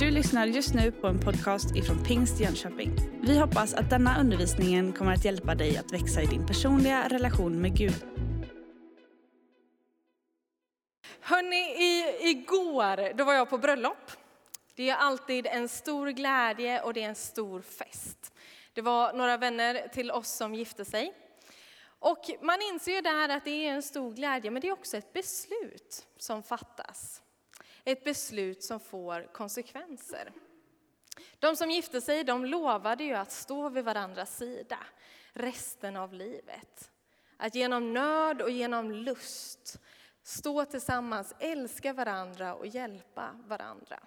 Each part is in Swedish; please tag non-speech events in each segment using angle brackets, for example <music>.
Du lyssnar just nu på en podcast ifrån Pingst Jönköping. Vi hoppas att denna undervisning kommer att hjälpa dig att växa i din personliga relation med Gud. Hörni, i, igår då var jag på bröllop. Det är alltid en stor glädje och det är en stor fest. Det var några vänner till oss som gifte sig. Och man inser ju där att det är en stor glädje, men det är också ett beslut som fattas. Ett beslut som får konsekvenser. De som gifte sig de lovade ju att stå vid varandras sida resten av livet. Att genom nöd och genom lust stå tillsammans, älska varandra och hjälpa varandra.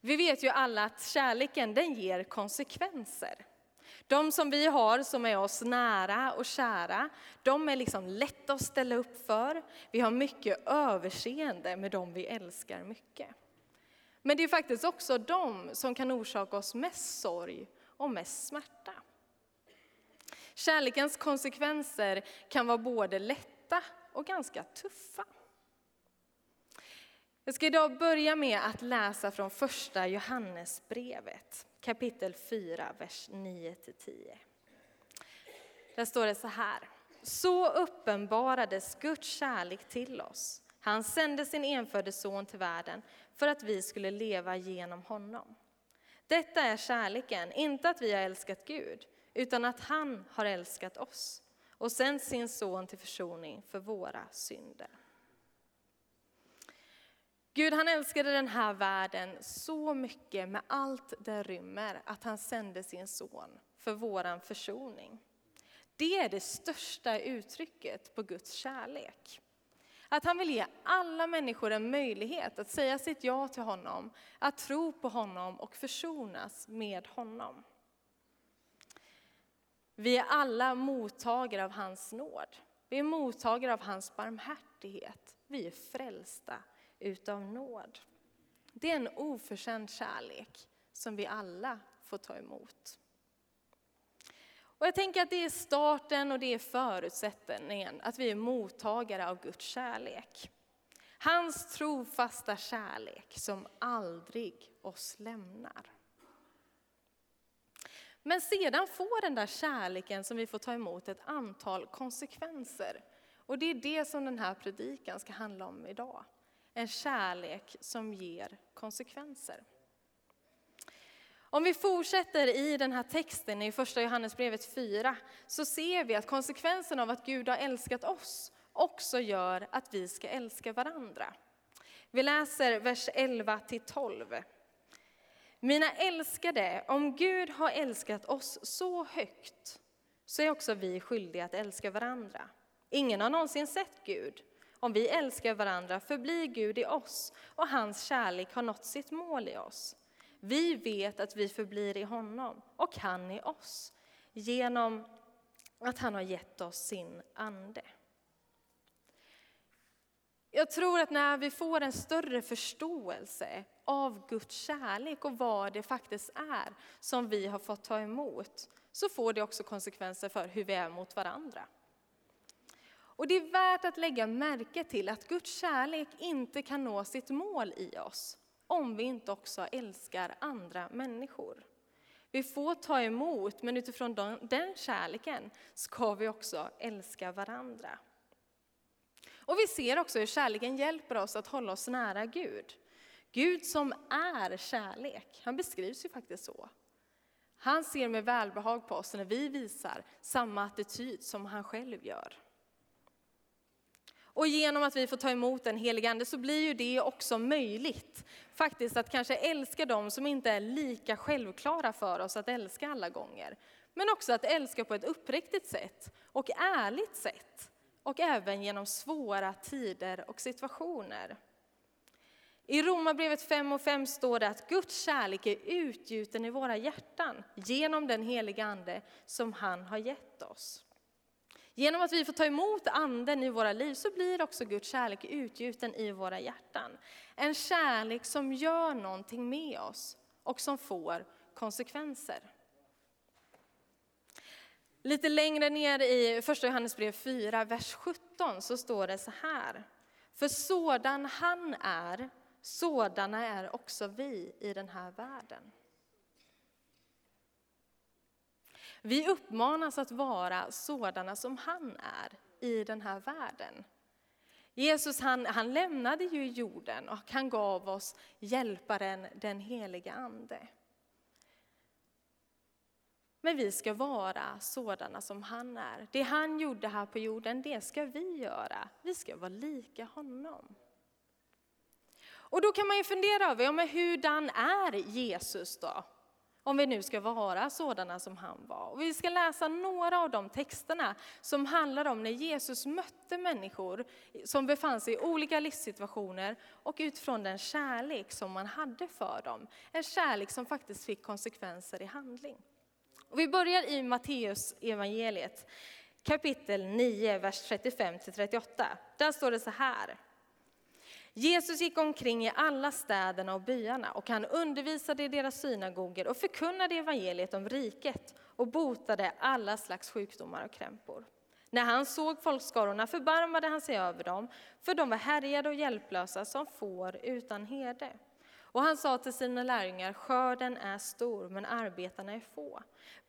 Vi vet ju alla att kärleken den ger konsekvenser. De som vi har som är oss nära och kära, de är liksom lätta att ställa upp för. Vi har mycket överseende med dem vi älskar mycket. Men det är faktiskt också de som kan orsaka oss mest sorg och mest smärta. Kärlekens konsekvenser kan vara både lätta och ganska tuffa. Jag ska idag börja med att läsa från första Johannesbrevet, kapitel 4, vers 9-10. Där står det så här. Så uppenbarades Guds kärlek till oss. Han sände sin enfödde son till världen för att vi skulle leva genom honom. Detta är kärleken, inte att vi har älskat Gud, utan att han har älskat oss och sänt sin son till försoning för våra synder. Gud han älskade den här världen så mycket med allt det rymmer att han sände sin son för våran försoning. Det är det största uttrycket på Guds kärlek. Att han vill ge alla människor en möjlighet att säga sitt ja till honom, att tro på honom och försonas med honom. Vi är alla mottagare av hans nåd. Vi är mottagare av hans barmhärtighet. Vi är frälsta utav nåd. Det är en oförtjänt kärlek som vi alla får ta emot. Och jag tänker att det är starten och det är förutsättningen att vi är mottagare av Guds kärlek. Hans trofasta kärlek som aldrig oss lämnar. Men sedan får den där kärleken som vi får ta emot ett antal konsekvenser. Och det är det som den här predikan ska handla om idag. En kärlek som ger konsekvenser. Om vi fortsätter i den här texten i första Johannesbrevet 4 så ser vi att konsekvensen av att Gud har älskat oss också gör att vi ska älska varandra. Vi läser vers 11 till 12. Mina älskade, om Gud har älskat oss så högt så är också vi skyldiga att älska varandra. Ingen har någonsin sett Gud. Om vi älskar varandra förblir Gud i oss och hans kärlek har nått sitt mål i oss. Vi vet att vi förblir i honom och han i oss genom att han har gett oss sin ande. Jag tror att när vi får en större förståelse av Guds kärlek och vad det faktiskt är som vi har fått ta emot, så får det också konsekvenser för hur vi är mot varandra. Och det är värt att lägga märke till att Guds kärlek inte kan nå sitt mål i oss om vi inte också älskar andra människor. Vi får ta emot, men utifrån den kärleken ska vi också älska varandra. Och vi ser också hur kärleken hjälper oss att hålla oss nära Gud. Gud som är kärlek, han beskrivs ju faktiskt så. Han ser med välbehag på oss när vi visar samma attityd som han själv gör. Och genom att vi får ta emot den helige Ande så blir ju det också möjligt faktiskt att kanske älska dem som inte är lika självklara för oss att älska alla gånger. Men också att älska på ett uppriktigt sätt och ärligt sätt. Och även genom svåra tider och situationer. I Romarbrevet 5 och 5 står det att Guds kärlek är utgjuten i våra hjärtan genom den heliga Ande som han har gett oss. Genom att vi får ta emot anden i våra liv så blir också Guds kärlek utgjuten i våra hjärtan. En kärlek som gör någonting med oss och som får konsekvenser. Lite längre ner i första Johannesbrev 4, vers 17 så står det så här. För sådan han är sådana är också vi i den här världen. Vi uppmanas att vara sådana som han är i den här världen. Jesus han, han lämnade ju jorden och han gav oss hjälparen, den heliga Ande. Men vi ska vara sådana som han är. Det han gjorde här på jorden, det ska vi göra. Vi ska vara lika honom. Och då kan man ju fundera över, ja men hurdan är Jesus då? Om vi nu ska vara sådana som han var. Och vi ska läsa några av de texterna som handlar om när Jesus mötte människor som befann sig i olika livssituationer och utifrån den kärlek som man hade för dem. En kärlek som faktiskt fick konsekvenser i handling. Och vi börjar i Matteus evangeliet kapitel 9, vers 35-38. Där står det så här. Jesus gick omkring i alla städerna och byarna och han undervisade i deras synagoger och förkunnade evangeliet om riket och botade alla slags sjukdomar och krämpor. När han såg folkskarorna förbarmade han sig över dem, för de var härjade och hjälplösa som får utan herde. Och han sa till sina lärjungar, skörden är stor men arbetarna är få.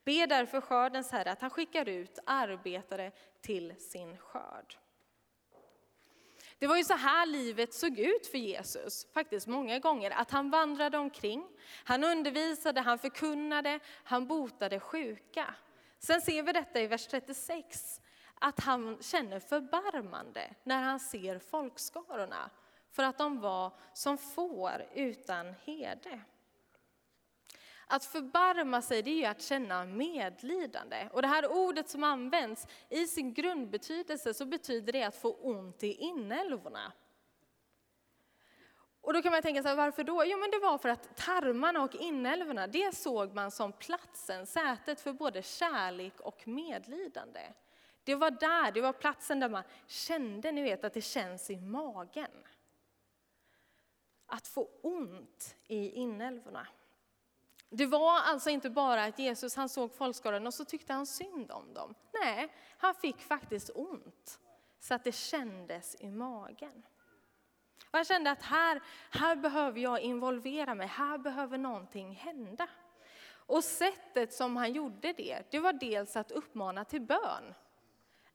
Be därför skördens herre att han skickar ut arbetare till sin skörd. Det var ju så här livet såg ut för Jesus, faktiskt många gånger. Att han vandrade omkring, han undervisade, han förkunnade, han botade sjuka. Sen ser vi detta i vers 36, att han känner förbarmande när han ser folkskarorna, för att de var som får utan herde. Att förbarma sig det är ju att känna medlidande. Och det här ordet som används, i sin grundbetydelse så betyder det att få ont i inälvorna. Och då kan man tänka sig varför då? Jo men det var för att tarmarna och inälvorna, det såg man som platsen, sätet för både kärlek och medlidande. Det var där, det var platsen där man kände, ni vet att det känns i magen. Att få ont i inälvorna. Det var alltså inte bara att Jesus han såg folkskaran och så tyckte han synd om dem. Nej, han fick faktiskt ont så att det kändes i magen. Och jag kände att här, här behöver jag involvera mig, här behöver någonting hända. Och sättet som han gjorde det, det var dels att uppmana till bön.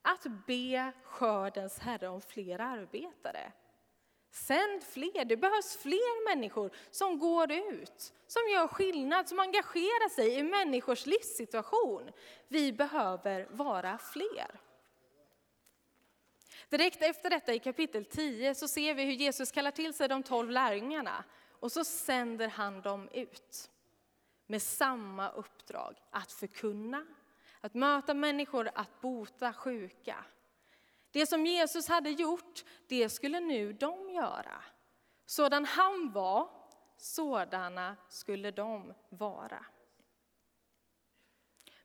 Att be skördens Herre om fler arbetare. Sänd fler, det behövs fler människor som går ut, som gör skillnad, som engagerar sig i människors livssituation. Vi behöver vara fler. Direkt efter detta i kapitel 10 så ser vi hur Jesus kallar till sig de tolv lärjungarna och så sänder han dem ut med samma uppdrag, att förkunna, att möta människor, att bota sjuka. Det som Jesus hade gjort, det skulle nu de göra. Sådan han var, sådana skulle de vara.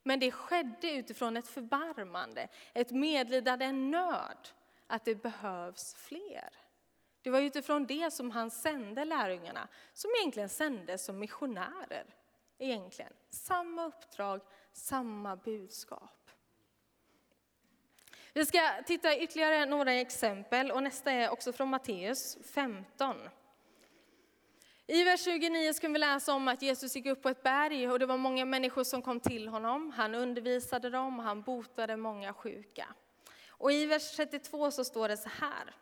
Men det skedde utifrån ett förbarmande, ett medlidande, en nöd, att det behövs fler. Det var utifrån det som han sände lärjungarna, som egentligen sändes som missionärer. Egentligen. Samma uppdrag, samma budskap. Vi ska titta ytterligare några exempel och nästa är också från Matteus 15. I vers 29 ska vi läsa om att Jesus gick upp på ett berg och det var många människor som kom till honom. Han undervisade dem och han botade många sjuka. Och i vers 32 så står det så här.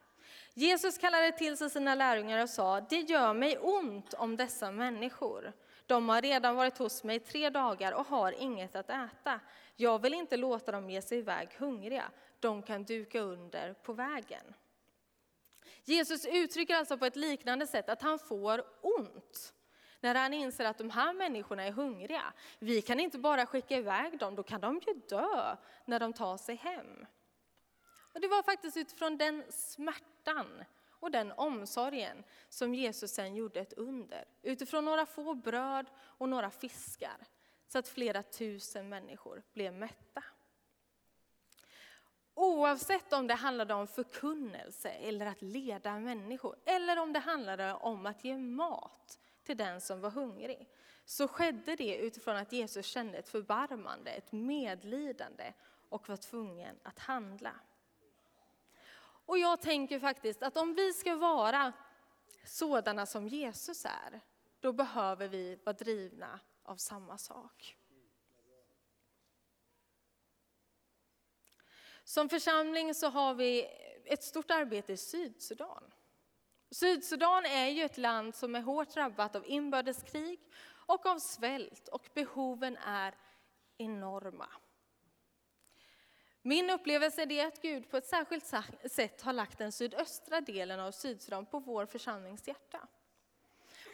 Jesus kallade till sig sina lärjungar och sa, det gör mig ont om dessa människor. De har redan varit hos mig tre dagar och har inget att äta. Jag vill inte låta dem ge sig iväg hungriga de kan duka under på vägen. Jesus uttrycker alltså på ett liknande sätt att han får ont när han inser att de här människorna är hungriga. Vi kan inte bara skicka iväg dem, då kan de ju dö när de tar sig hem. Och det var faktiskt utifrån den smärtan och den omsorgen som Jesus sen gjorde ett under. Utifrån några få bröd och några fiskar, så att flera tusen människor blev mätta. Oavsett om det handlade om förkunnelse eller att leda människor, eller om det handlade om att ge mat till den som var hungrig, så skedde det utifrån att Jesus kände ett förbarmande, ett medlidande och var tvungen att handla. Och jag tänker faktiskt att om vi ska vara sådana som Jesus är, då behöver vi vara drivna av samma sak. Som församling så har vi ett stort arbete i Sydsudan. Sydsudan är ju ett land som är hårt drabbat av inbördeskrig och av svält och behoven är enorma. Min upplevelse är att Gud på ett särskilt sätt har lagt den sydöstra delen av Sydsudan på vår församlings hjärta.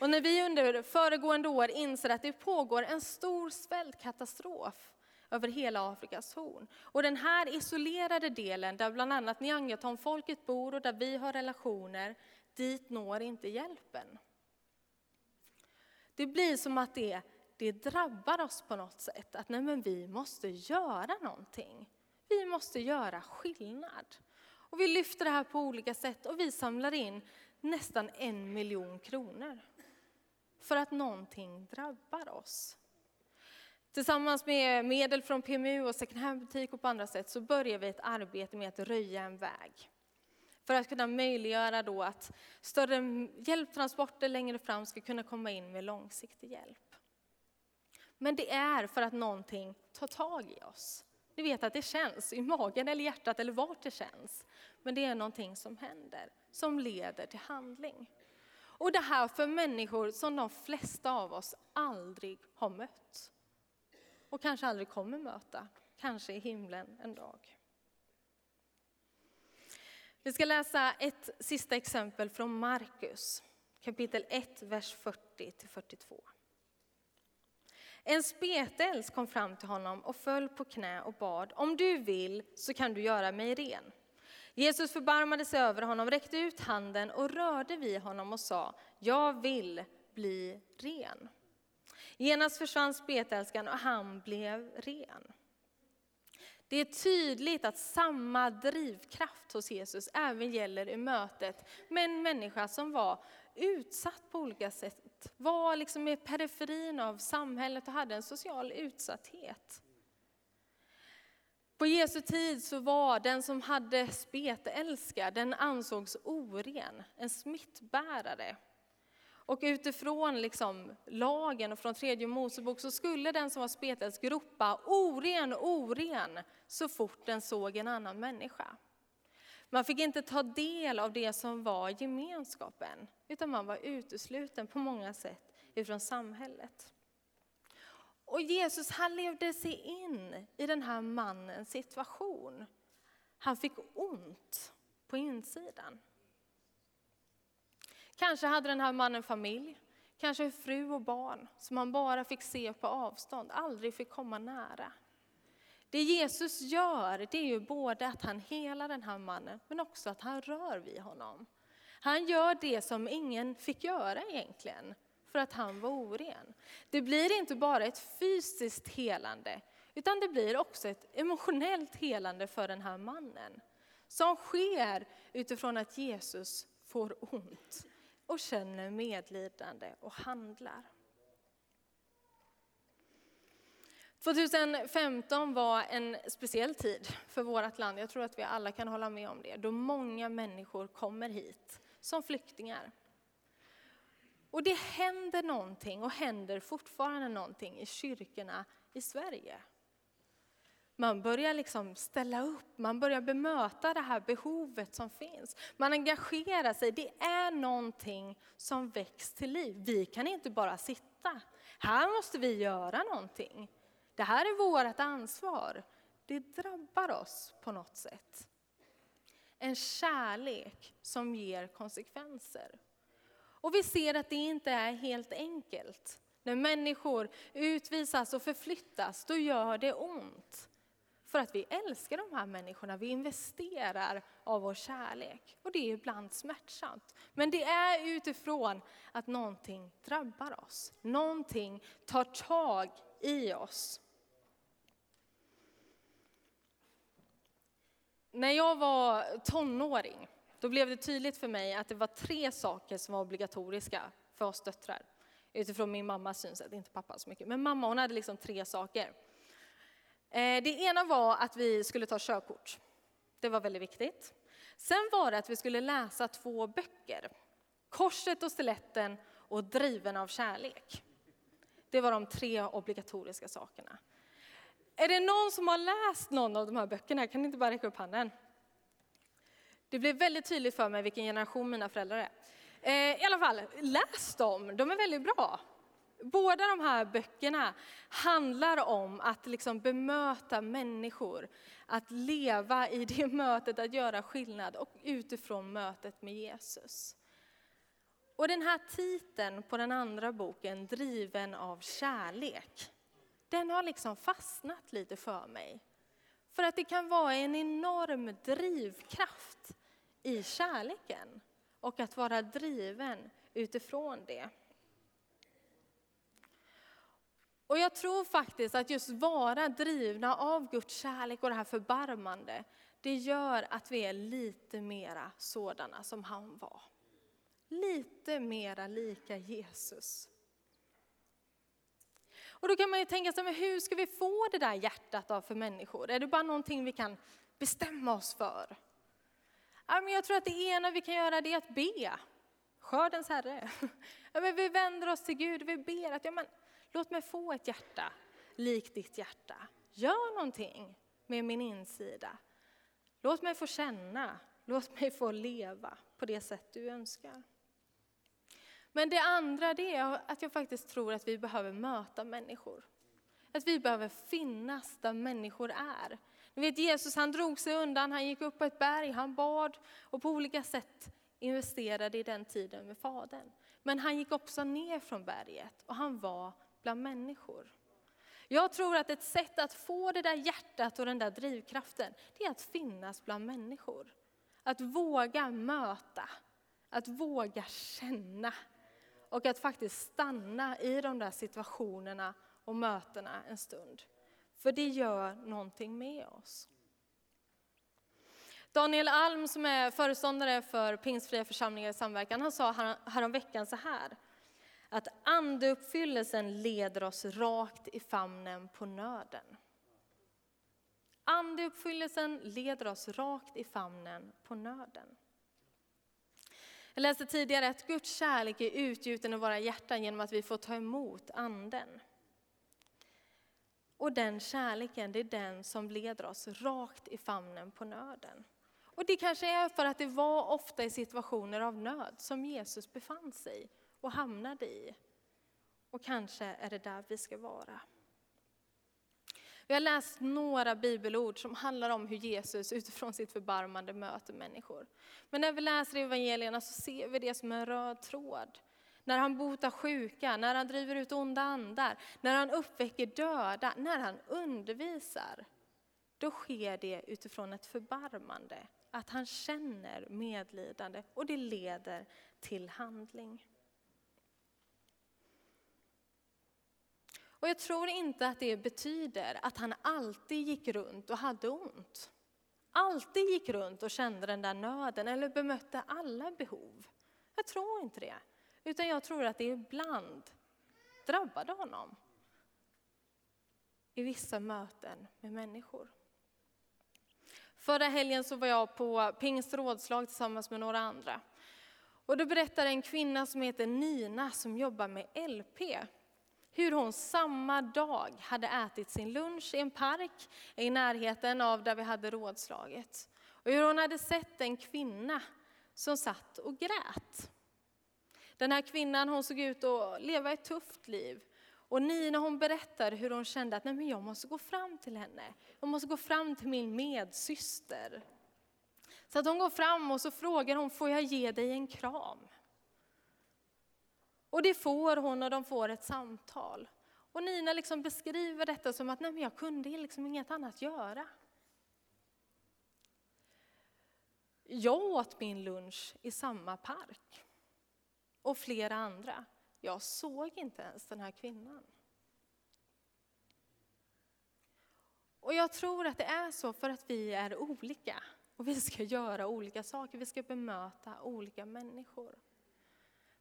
Och när vi under föregående år inser att det pågår en stor svältkatastrof över hela Afrikas horn. Och den här isolerade delen, där bland annat Nyangaton-folket bor och där vi har relationer, dit når inte hjälpen. Det blir som att det, det drabbar oss på något sätt, att nej men vi måste göra någonting. Vi måste göra skillnad. Och vi lyfter det här på olika sätt och vi samlar in nästan en miljon kronor. För att någonting drabbar oss. Tillsammans med medel från PMU och second hand-butik och på andra sätt så börjar vi ett arbete med att röja en väg. För att kunna möjliggöra då att större hjälptransporter längre fram ska kunna komma in med långsiktig hjälp. Men det är för att någonting tar tag i oss. Ni vet att det känns i magen eller hjärtat eller vart det känns. Men det är någonting som händer, som leder till handling. Och det här för människor som de flesta av oss aldrig har mött. Och kanske aldrig kommer möta, kanske i himlen en dag. Vi ska läsa ett sista exempel från Markus, kapitel 1, vers 40-42. En spetälsk kom fram till honom och föll på knä och bad, om du vill så kan du göra mig ren. Jesus förbarmade sig över honom, räckte ut handen och rörde vid honom och sa, jag vill bli ren. Genast försvann spetälskan och han blev ren. Det är tydligt att samma drivkraft hos Jesus även gäller i mötet med en människa som var utsatt på olika sätt, var liksom i periferin av samhället och hade en social utsatthet. På Jesu tid så var den som hade spetälska, den ansågs oren, en smittbärare. Och utifrån liksom lagen och från tredje Mosebok så skulle den som var spetälsk ropa oren, oren så fort den såg en annan människa. Man fick inte ta del av det som var gemenskapen, utan man var utesluten på många sätt ifrån samhället. Och Jesus han levde sig in i den här mannens situation. Han fick ont på insidan. Kanske hade den här mannen familj, kanske fru och barn som han bara fick se på avstånd, aldrig fick komma nära. Det Jesus gör, det är ju både att han helar den här mannen, men också att han rör vid honom. Han gör det som ingen fick göra egentligen, för att han var oren. Det blir inte bara ett fysiskt helande, utan det blir också ett emotionellt helande för den här mannen. Som sker utifrån att Jesus får ont och känner medlidande och handlar. 2015 var en speciell tid för vårt land, jag tror att vi alla kan hålla med om det, då många människor kommer hit som flyktingar. Och det händer någonting och händer fortfarande någonting i kyrkorna i Sverige. Man börjar liksom ställa upp, man börjar bemöta det här behovet som finns. Man engagerar sig, det är någonting som väcks till liv. Vi kan inte bara sitta. Här måste vi göra någonting. Det här är vårt ansvar. Det drabbar oss på något sätt. En kärlek som ger konsekvenser. Och vi ser att det inte är helt enkelt. När människor utvisas och förflyttas, då gör det ont. För att vi älskar de här människorna, vi investerar av vår kärlek. Och det är ibland smärtsamt. Men det är utifrån att någonting drabbar oss. Någonting tar tag i oss. När jag var tonåring, då blev det tydligt för mig att det var tre saker som var obligatoriska för oss döttrar. Utifrån min mammas synsätt, inte pappas så mycket. Men mamma hon hade liksom tre saker. Eh, det ena var att vi skulle ta körkort. Det var väldigt viktigt. Sen var det att vi skulle läsa två böcker. korset och stiletten och driven av kärlek. Det var de tre obligatoriska sakerna. Är det någon som har läst någon av de här böckerna? Kan ni inte bara räcka upp handen? Det blev väldigt tydligt för mig vilken generation mina föräldrar är. Eh, I alla fall, läs dem, de är väldigt bra. Båda de här böckerna handlar om att liksom bemöta människor, att leva i det <laughs> mötet, att göra skillnad och utifrån mötet med Jesus. Och den här titeln på den andra boken, Driven av kärlek, den har liksom fastnat lite för mig. För att det kan vara en enorm drivkraft i kärleken och att vara driven utifrån det. Och jag tror faktiskt att just vara drivna av Guds kärlek och det här förbarmande, det gör att vi är lite mera sådana som han var. Lite mera lika Jesus. Och då kan man ju tänka sig, men hur ska vi få det där hjärtat av för människor? Är det bara någonting vi kan bestämma oss för? jag tror att det ena vi kan göra det är att be. Skördens Herre. <laughs> Ja, men vi vänder oss till Gud och vi ber att ja, men, låt mig få ett hjärta likt ditt hjärta. Gör någonting med min insida. Låt mig få känna, låt mig få leva på det sätt du önskar. Men det andra det är att jag faktiskt tror att vi behöver möta människor. Att vi behöver finnas där människor är. Ni vet Jesus han drog sig undan, han gick upp på ett berg, han bad och på olika sätt investerade i den tiden med Fadern. Men han gick också ner från berget och han var bland människor. Jag tror att ett sätt att få det där hjärtat och den där drivkraften, det är att finnas bland människor. Att våga möta, att våga känna och att faktiskt stanna i de där situationerna och mötena en stund. För det gör någonting med oss. Daniel Alm som är föreståndare för Pingstfria församlingar i samverkan, han sa häromveckan så här. Att andeuppfyllelsen leder oss rakt i famnen på nöden. Andeuppfyllelsen leder oss rakt i famnen på nöden. Jag läste tidigare att Guds kärlek är utgjuten i våra hjärtan genom att vi får ta emot anden. Och den kärleken, det är den som leder oss rakt i famnen på nöden. Och det kanske är för att det var ofta i situationer av nöd som Jesus befann sig och hamnade i. Och kanske är det där vi ska vara. Vi har läst några bibelord som handlar om hur Jesus utifrån sitt förbarmande möter människor. Men när vi läser evangelierna så ser vi det som en röd tråd. När han botar sjuka, när han driver ut onda andar, när han uppväcker döda, när han undervisar. Då sker det utifrån ett förbarmande, att han känner medlidande och det leder till handling. Och jag tror inte att det betyder att han alltid gick runt och hade ont. Alltid gick runt och kände den där nöden eller bemötte alla behov. Jag tror inte det. Utan jag tror att det ibland drabbade honom. I vissa möten med människor. Förra helgen så var jag på pingstrådslag tillsammans med några andra. Och då berättade en kvinna som heter Nina som jobbar med LP hur hon samma dag hade ätit sin lunch i en park i närheten av där vi hade rådslaget. Och hur hon hade sett en kvinna som satt och grät. Den här kvinnan hon såg ut att leva ett tufft liv. Och Nina hon berättar hur hon kände att Nej, men jag måste gå fram till henne. Jag måste gå fram till min medsyster. Så att hon går fram och så frågar hon, får jag ge dig en kram? Och det får hon och de får ett samtal. Och Nina liksom beskriver detta som att Nej, men jag kunde liksom inget annat göra. Jag åt min lunch i samma park. Och flera andra. Jag såg inte ens den här kvinnan. Och jag tror att det är så för att vi är olika. Och vi ska göra olika saker, vi ska bemöta olika människor.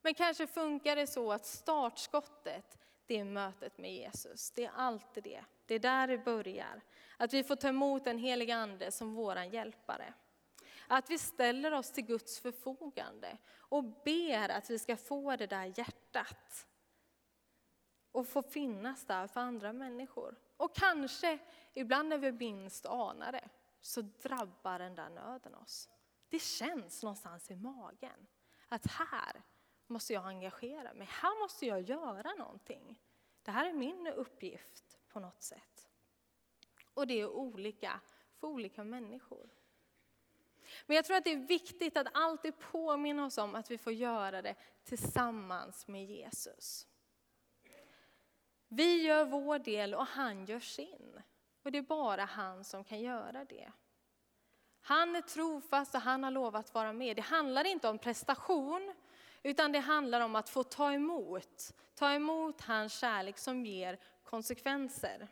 Men kanske funkar det så att startskottet, det är mötet med Jesus. Det är alltid det. Det är där det börjar. Att vi får ta emot den heliga Ande som våran hjälpare. Att vi ställer oss till Guds förfogande och ber att vi ska få det där hjärtat. Och få finnas där för andra människor. Och kanske, ibland när vi minst anar det, så drabbar den där nöden oss. Det känns någonstans i magen att här måste jag engagera mig, här måste jag göra någonting. Det här är min uppgift på något sätt. Och det är olika för olika människor. Men jag tror att det är viktigt att alltid påminna oss om att vi får göra det tillsammans med Jesus. Vi gör vår del och han gör sin. Och det är bara han som kan göra det. Han är trofast och han har lovat vara med. Det handlar inte om prestation, utan det handlar om att få ta emot. Ta emot hans kärlek som ger konsekvenser.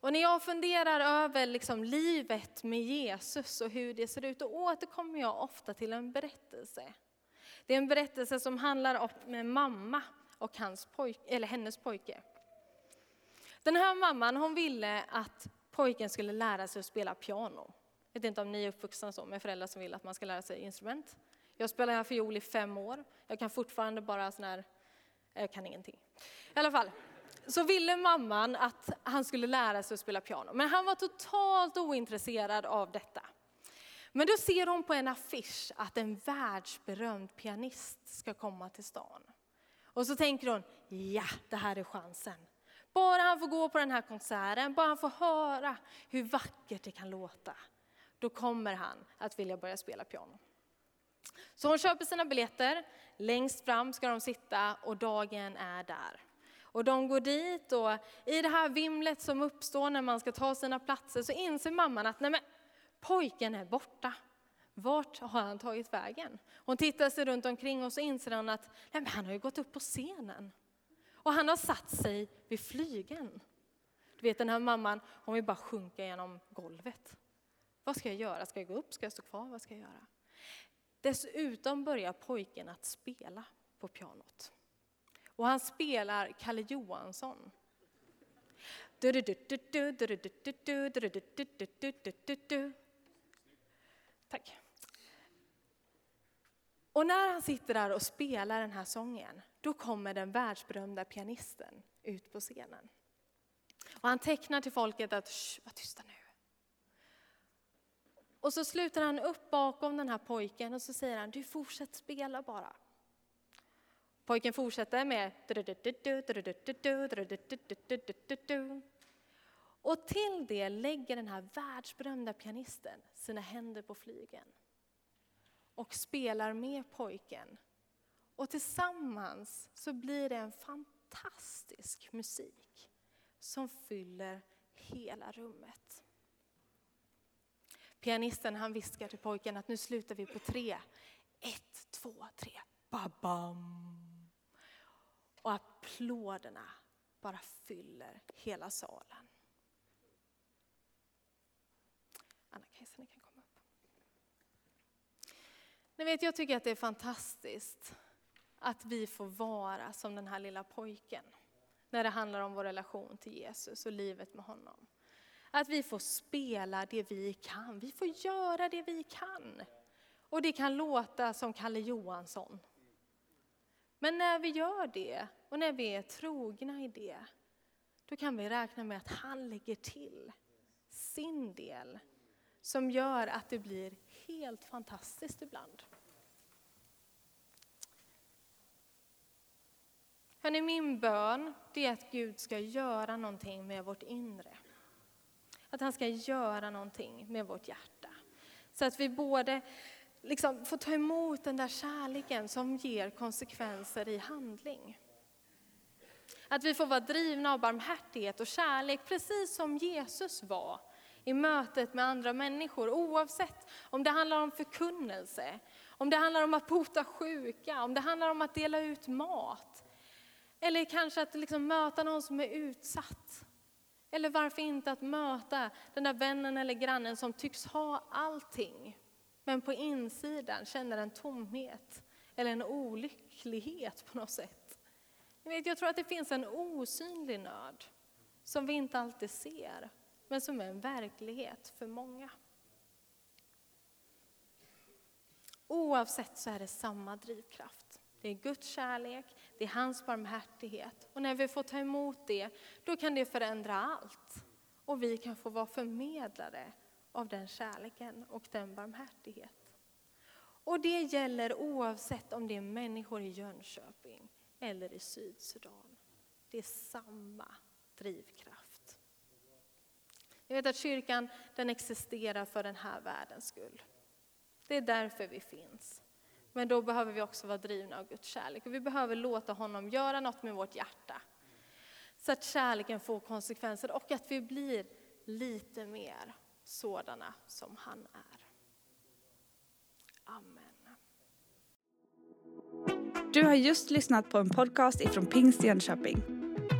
Och när jag funderar över liksom livet med Jesus och hur det ser ut, då återkommer jag ofta till en berättelse. Det är en berättelse som handlar om en mamma och hans pojk, eller hennes pojke. Den här mamman hon ville att pojken skulle lära sig att spela piano. Jag vet inte om ni är uppvuxna så med föräldrar som vill att man ska lära sig instrument. Jag spelade fiol i fem år. Jag kan fortfarande bara sån här, jag kan ingenting. I alla fall, så ville mamman att han skulle lära sig att spela piano. Men han var totalt ointresserad av detta. Men då ser hon på en affisch att en världsberömd pianist ska komma till stan. Och så tänker hon, ja det här är chansen. Bara han får gå på den här konserten, bara han får höra hur vackert det kan låta, då kommer han att vilja börja spela piano. Så hon köper sina biljetter, längst fram ska de sitta och dagen är där. Och de går dit och i det här vimlet som uppstår när man ska ta sina platser så inser mamman att nej men, pojken är borta. Vart har han tagit vägen? Hon tittar sig runt omkring och så inser hon att nej men, han har ju gått upp på scenen. Och han har satt sig vid flygeln. Du vet den här mamman, hon vill bara sjunka genom golvet. Vad ska jag göra? Ska jag gå upp? Ska jag stå kvar? Vad ska jag göra? Dessutom börjar pojken att spela på pianot. Och han spelar Kalle Johansson. Tack. Och när han sitter där och spelar den här sången, då kommer den världsberömda pianisten ut på scenen. Och han tecknar till folket att, var tysta nu. Och så slutar han upp bakom den här pojken och så säger han, du fortsätt spela bara. Pojken fortsätter med och till det lägger den här världsberömda pianisten sina händer på flygeln och spelar med pojken. Och tillsammans så blir det en fantastisk musik som fyller hela rummet. Pianisten han viskar till pojken att nu slutar vi på tre. Ett, två, tre. Babam! Och applåderna bara fyller hela salen. Anna-Kajsa, ni kan komma upp. Ni vet, jag tycker att det är fantastiskt att vi får vara som den här lilla pojken när det handlar om vår relation till Jesus och livet med honom. Att vi får spela det vi kan, vi får göra det vi kan. Och det kan låta som Kalle Johansson. Men när vi gör det och när vi är trogna i det, då kan vi räkna med att han lägger till sin del som gör att det blir helt fantastiskt ibland. Hörrni, min bön det är att Gud ska göra någonting med vårt inre. Att han ska göra någonting med vårt hjärta. Så att vi både liksom får ta emot den där kärleken som ger konsekvenser i handling. Att vi får vara drivna av barmhärtighet och kärlek, precis som Jesus var i mötet med andra människor. Oavsett om det handlar om förkunnelse, om det handlar om att bota sjuka, om det handlar om att dela ut mat. Eller kanske att liksom möta någon som är utsatt. Eller varför inte att möta den där vännen eller grannen som tycks ha allting, men på insidan känner en tomhet eller en olycklighet på något sätt. Jag tror att det finns en osynlig nöd som vi inte alltid ser, men som är en verklighet för många. Oavsett så är det samma drivkraft. Det är Guds kärlek, det är hans barmhärtighet. Och när vi får ta emot det, då kan det förändra allt. Och vi kan få vara förmedlare av den kärleken och den barmhärtigheten. Och det gäller oavsett om det är människor i Jönköping eller i Sydsudan. Det är samma drivkraft. Jag vet att kyrkan den existerar för den här världens skull. Det är därför vi finns. Men då behöver vi också vara drivna av Guds kärlek. Och vi behöver låta honom göra något med vårt hjärta. Så att kärleken får konsekvenser och att vi blir lite mer sådana som han är. Amen. Du har just lyssnat på en podcast ifrån Pingst Jönköping.